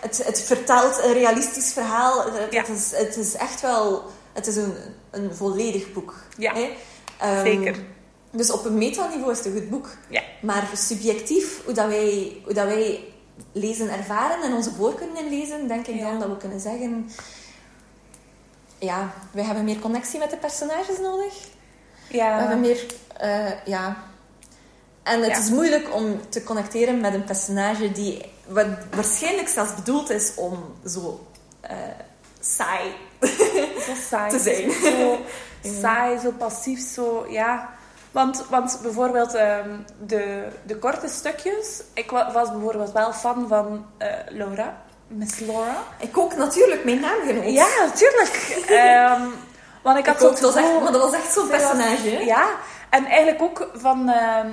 het, het vertelt een realistisch verhaal. Het, Ja. het, is, het is echt wel, het is een, een volledig boek. Ja, hè? Ehm, Zeker. Dus op een metaniveau is het een goed boek. Ja. Maar subjectief, hoe, dat wij, hoe dat wij lezen ervaren en onze voorkeuren lezen, denk ik Ja. dan dat we kunnen zeggen... Ja, wij hebben meer connectie met de personages nodig. Ja. We hebben meer... eh, ja... En het Ja. is moeilijk om te connecteren met een personage die wat waarschijnlijk zelfs bedoeld is om zo eh, saai zo saai. te zijn. Zo saai, zo passief, zo... Ja. Want, want bijvoorbeeld ehm, de, de korte stukjes... Ik wa- was bijvoorbeeld wel fan van eh, Laura. Miss Laura. Ik ook natuurlijk mijn naamgenoot. Ja, natuurlijk. Ehm, want ik had ik ook, dat was echt, maar dat was echt zo'n was- personage. Ja, en eigenlijk ook van... ehm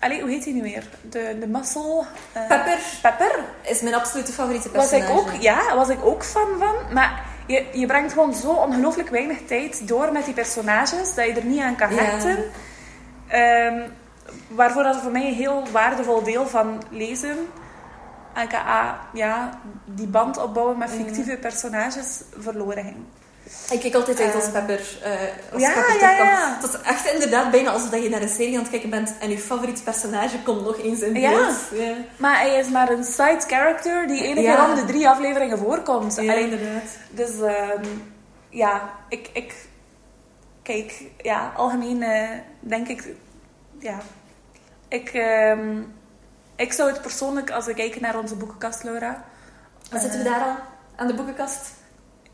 allee, hoe heet hij nu weer? De, de muscle... eh, Pepper Pepper. is mijn absolute favoriete Was personage. ik ook, ja, was ik ook fan van. Maar je, je brengt gewoon zo ongelooflijk weinig tijd door met die personages, dat je er niet aan kan hechten. Ehm, waarvoor dat voor mij een heel waardevol deel van lezen, aka ja, die band opbouwen met fictieve personages, verloren ging. Ik kijk altijd uit als Eh, Pepper. eh als ja, Pepper ja, ja. Het is echt inderdaad bijna alsof je naar een serie aan het kijken bent en je favoriete personage komt nog eens in Ja. beeld. Ja, Maar hij is maar een side character die enige Ja. keer om de drie afleveringen voorkomt. ja Allee, inderdaad. Dus ehm, ja, ik, ik kijk, ja, algemeen eh, denk ik, ja, ik, ehm, ik zou het persoonlijk, als we kijken naar onze boekenkast, Laura, Wat zitten we eh, daar al? Aan de boekenkast?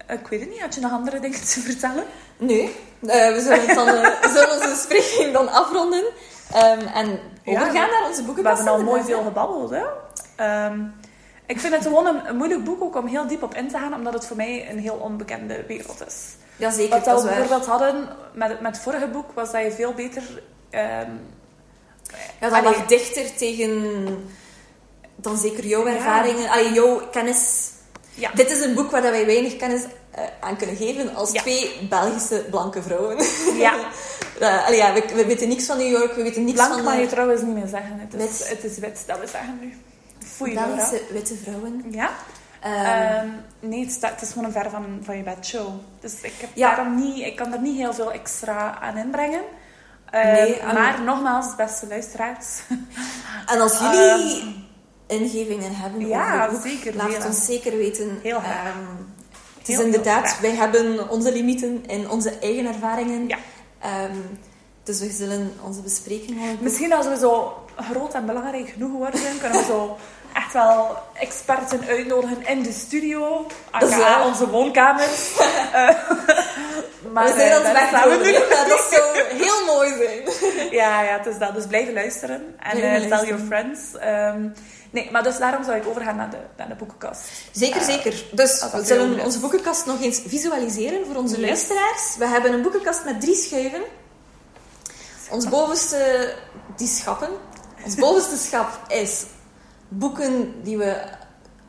Ik weet het niet, had je nog andere dingen te vertellen? Nee. Eh, we zullen, het dan, eh, we zullen onze bespreking dan afronden. Ehm, en Ja, overgaan naar onze We boekenkast. hebben al mooi veel gebabbeld, hè. Ehm, ik vind het gewoon een, een moeilijk boek ook om heel diep op in te gaan, omdat het voor mij een heel onbekende wereld is. Ja, zeker. Wat we bijvoorbeeld hadden met, met het vorige boek, was dat je veel beter... ehm, Ja, Allee. lag dichter tegen dan zeker jouw Ja. ervaringen, allee, jouw kennis. ja, Dit is een boek waar dat wij weinig kennis eh, aan kunnen geven als Ja. twee Belgische blanke vrouwen. ja. Eh, allee, ja, we, we weten niks van New York, we weten niks Blank van mag de je trouwens niet meer zeggen. Het is, Wit. het is wit dat we zeggen nu. Foei. Belgische witte vrouwen. Ja? Ehm, Ehm, nee, het, is gewoon een ver van, van je bedshow. Dus ik, heb daarom niet, ik kan er niet heel veel extra aan inbrengen. Ehm, Nee, en- maar nogmaals, beste luisteraars. en als jullie ingevingen hebben ehm, ja, boek, zeker, laat het ons zeker weten. Heel graag. Ehm, het is Heel, inderdaad, wij hebben onze limieten en onze eigen ervaringen. Ja. Ehm, dus we zullen onze bespreking Misschien als we zo groot en belangrijk genoeg worden, kunnen we zo echt wel experten uitnodigen in de studio. Aka onze woonkamers. Maar we zijn eh. Ja, dat zou heel mooi zijn. Ja, ja, het is dat. Dus blijven luisteren. En eh, tell your friends. Ehm, nee, maar dus daarom zou ik overgaan naar de, naar de boekenkast. Zeker, Eh, zeker. Dus we zullen onze boekenkast nog eens visualiseren voor onze Yes. luisteraars. We hebben een boekenkast met drie schuiven. Ons bovenste, die schappen. Ons bovenste schap is boeken die we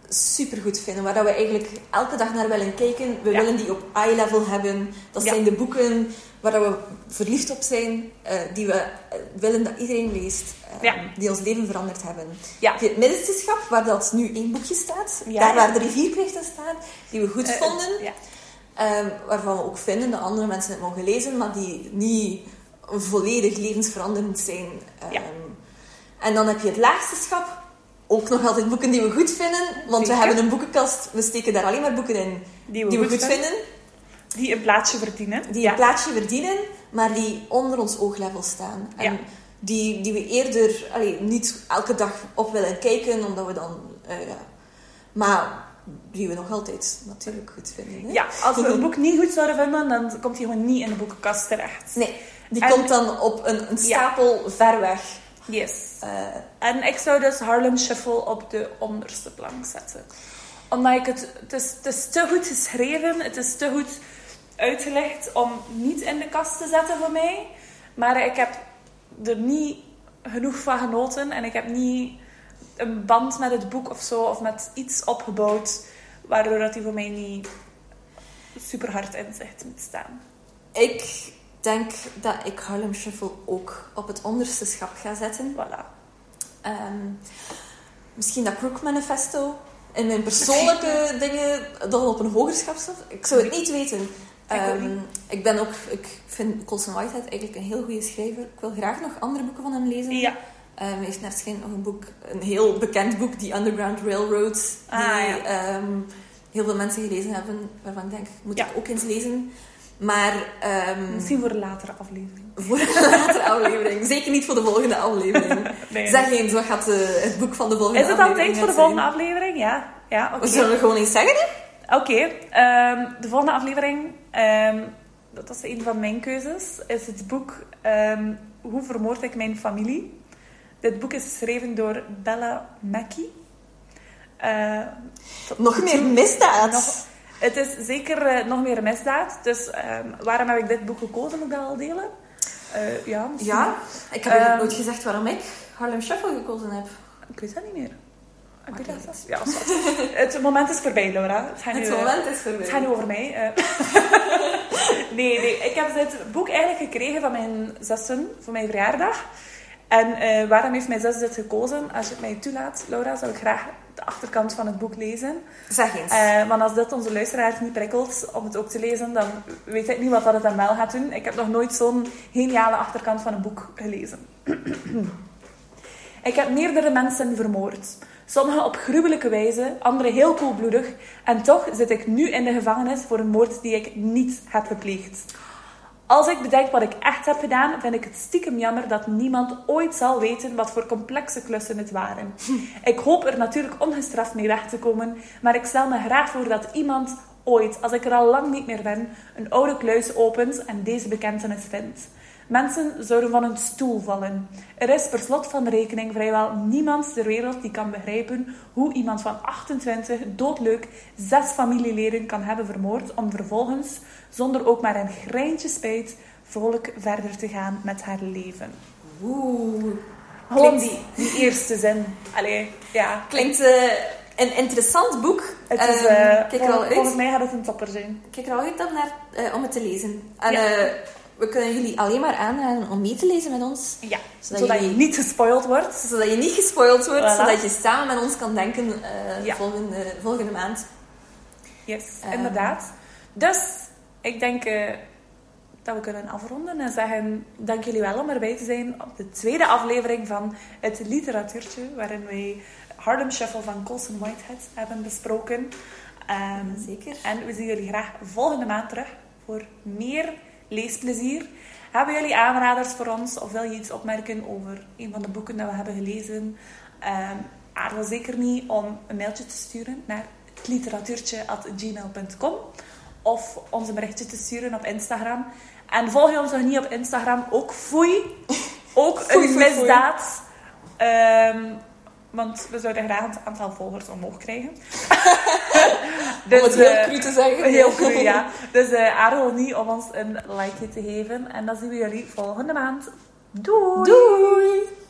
supergoed vinden, waar dat we eigenlijk elke dag naar willen kijken. We Ja. willen die op eye level hebben. Dat Ja. zijn de boeken waar dat we verliefd op zijn, eh, die we eh, willen dat iedereen leest, eh, Ja. die ons leven veranderd hebben. Het middenste schap, waar dat nu één boekje staat, Ja, daar waar de rivierkreeften staan, die we goed Eh, vonden, ehm, waarvan we ook vinden dat andere mensen het mogen lezen, maar die niet volledig levensveranderend zijn. Ehm. En dan heb je het laagste schap, ook nog altijd boeken die we goed vinden, want Zeker. we hebben een boekenkast, we steken daar alleen maar boeken in Die we, die we goed vinden. vinden, Die een plaatsje verdienen. die ja. een plaatsje verdienen, maar die onder ons ooglevel staan. En Ja. die, die we eerder allee, niet elke dag op willen kijken, omdat we dan... eh, ja. Maar die we nog altijd natuurlijk goed vinden. Hè? Ja, als we een boek niet goed zouden vinden, dan komt hij gewoon niet in de boekenkast terecht. Nee, die En- komt dan op een, een stapel ver weg. Yes. Eh, En ik zou dus Harlem Shuffle op de onderste plank zetten. Omdat ik het... Het is, het is te goed geschreven, het is te goed uitgelegd om niet in de kast te zetten voor mij. Maar ik heb er niet genoeg van genoten. En ik heb niet een band met het boek of zo. Of met iets opgebouwd. Waardoor dat die voor mij niet super hard in zicht moet staan. Ik denk dat ik Harlem Shuffle ook op het onderste schap ga zetten. Voilà. Ehm, misschien dat Crook Manifesto in mijn persoonlijke dingen dan op een hoger schap staat. Ik zou het niet weten. Ik Ehm, ik ben ook, ik vind Colson Whitehead eigenlijk een heel goede schrijver. Ik wil graag nog andere boeken van hem lezen. Ja. Ehm, hij heeft net nog een boek, een heel bekend boek, die Underground Railroad, die Ah, ja. ehm, heel veel mensen gelezen hebben, waarvan ik denk, moet Ja. ik ook eens lezen. Maar ehm, Misschien voor een latere aflevering. voor een latere aflevering. Zeker niet voor de volgende aflevering. Nee. Zeg eens, wat gaat eh, het boek van de volgende Is het al aflevering tijd voor de zijn? volgende aflevering? Ja. Ja, oké. We zullen we gewoon eens zeggen? hè? Oké, ehm, de volgende aflevering, ehm, dat is een van mijn keuzes, is het boek Hoe vermoord ik mijn familie? Dit boek is geschreven door Bella Mackey. Eh, Nog meer misdaad. nog- het is zeker eh, nog meer misdaad, dus ehm, waarom heb ik dit boek gekozen? Moet ik dat al delen? Eh, ja, misschien. Ja, ik heb Ehm, nooit gezegd waarom ik Harlem Shuffle gekozen heb. Ik weet dat niet meer. Ik weet dat niet. Ja, het moment is voorbij, Laura. Het nu, eh, moment is Het gaat voorbij. niet over mij. nee, nee. Ik heb dit boek eigenlijk gekregen van mijn zussen voor mijn verjaardag. En waarom heeft mijn zus dit gekozen? Als je het mij toelaat, Laura, zou ik graag de achterkant van het boek lezen. Zeg eens. Eh, want als dit onze luisteraars niet prikkelt om het ook te lezen, dan weet ik niet wat dat het dan wel gaat doen. Ik heb nog nooit zo'n geniale achterkant van een boek gelezen. ik heb meerdere mensen vermoord. Sommigen op gruwelijke wijze, anderen heel koelbloedig. En toch zit ik nu in de gevangenis voor een moord die ik niet heb gepleegd. Als ik bedenk wat ik echt heb gedaan, vind ik het stiekem jammer dat niemand ooit zal weten wat voor complexe klussen het waren. Ik hoop er natuurlijk ongestraft mee weg te komen, maar ik stel me graag voor dat iemand ooit, als ik er al lang niet meer ben, een oude kluis opent en deze bekentenis vindt. Mensen zouden van hun stoel vallen. Er is per slot van rekening vrijwel niemand ter wereld die kan begrijpen hoe iemand van 28 doodleuk zes familieleden kan hebben vermoord om vervolgens, zonder ook maar een greintje spijt, vrolijk verder te gaan met haar leven. Oeh. Gewoon Klinkt- die, die eerste zin. Allee, ja. Klinkt eh, een interessant boek. Het is, Ehm, eh, kijk er al uit. volgens mij gaat het een topper zijn. Kijk er al uit op naar, eh, om het te lezen. En Ja. We kunnen jullie alleen maar aanraden om mee te lezen met ons. Ja, Zodat zodat, je niet gespoild wordt. Zodat je niet gespoild wordt. Voilà. Zodat je samen met ons kan denken eh, Ja. volgende, volgende maand. Yes, Ehm. inderdaad. Dus, ik denk eh, dat we kunnen afronden en zeggen dank jullie wel om erbij te zijn op de tweede aflevering van het literatuurtje, waarin wij Harlem Shuffle van Colson Whitehead hebben besproken. Ehm, Zeker. en we zien jullie graag volgende maand terug voor meer leesplezier. Hebben jullie aanraders voor ons of wil je iets opmerken over een van de boeken dat we hebben gelezen? Ehm aarzel zeker niet om een mailtje te sturen naar literatuurtje.gmail.com of ons een berichtje te sturen op Instagram. En volg je ons nog niet op Instagram, ook foei. Ook Foei, een foei, foei. misdaad. Want we zouden graag het aantal volgers omhoog krijgen. om het heel eh, cru te zeggen. Heel cru, ja. Dus eh aarzel niet om ons een like te geven. En dan zien we jullie volgende maand. Doei! Doei!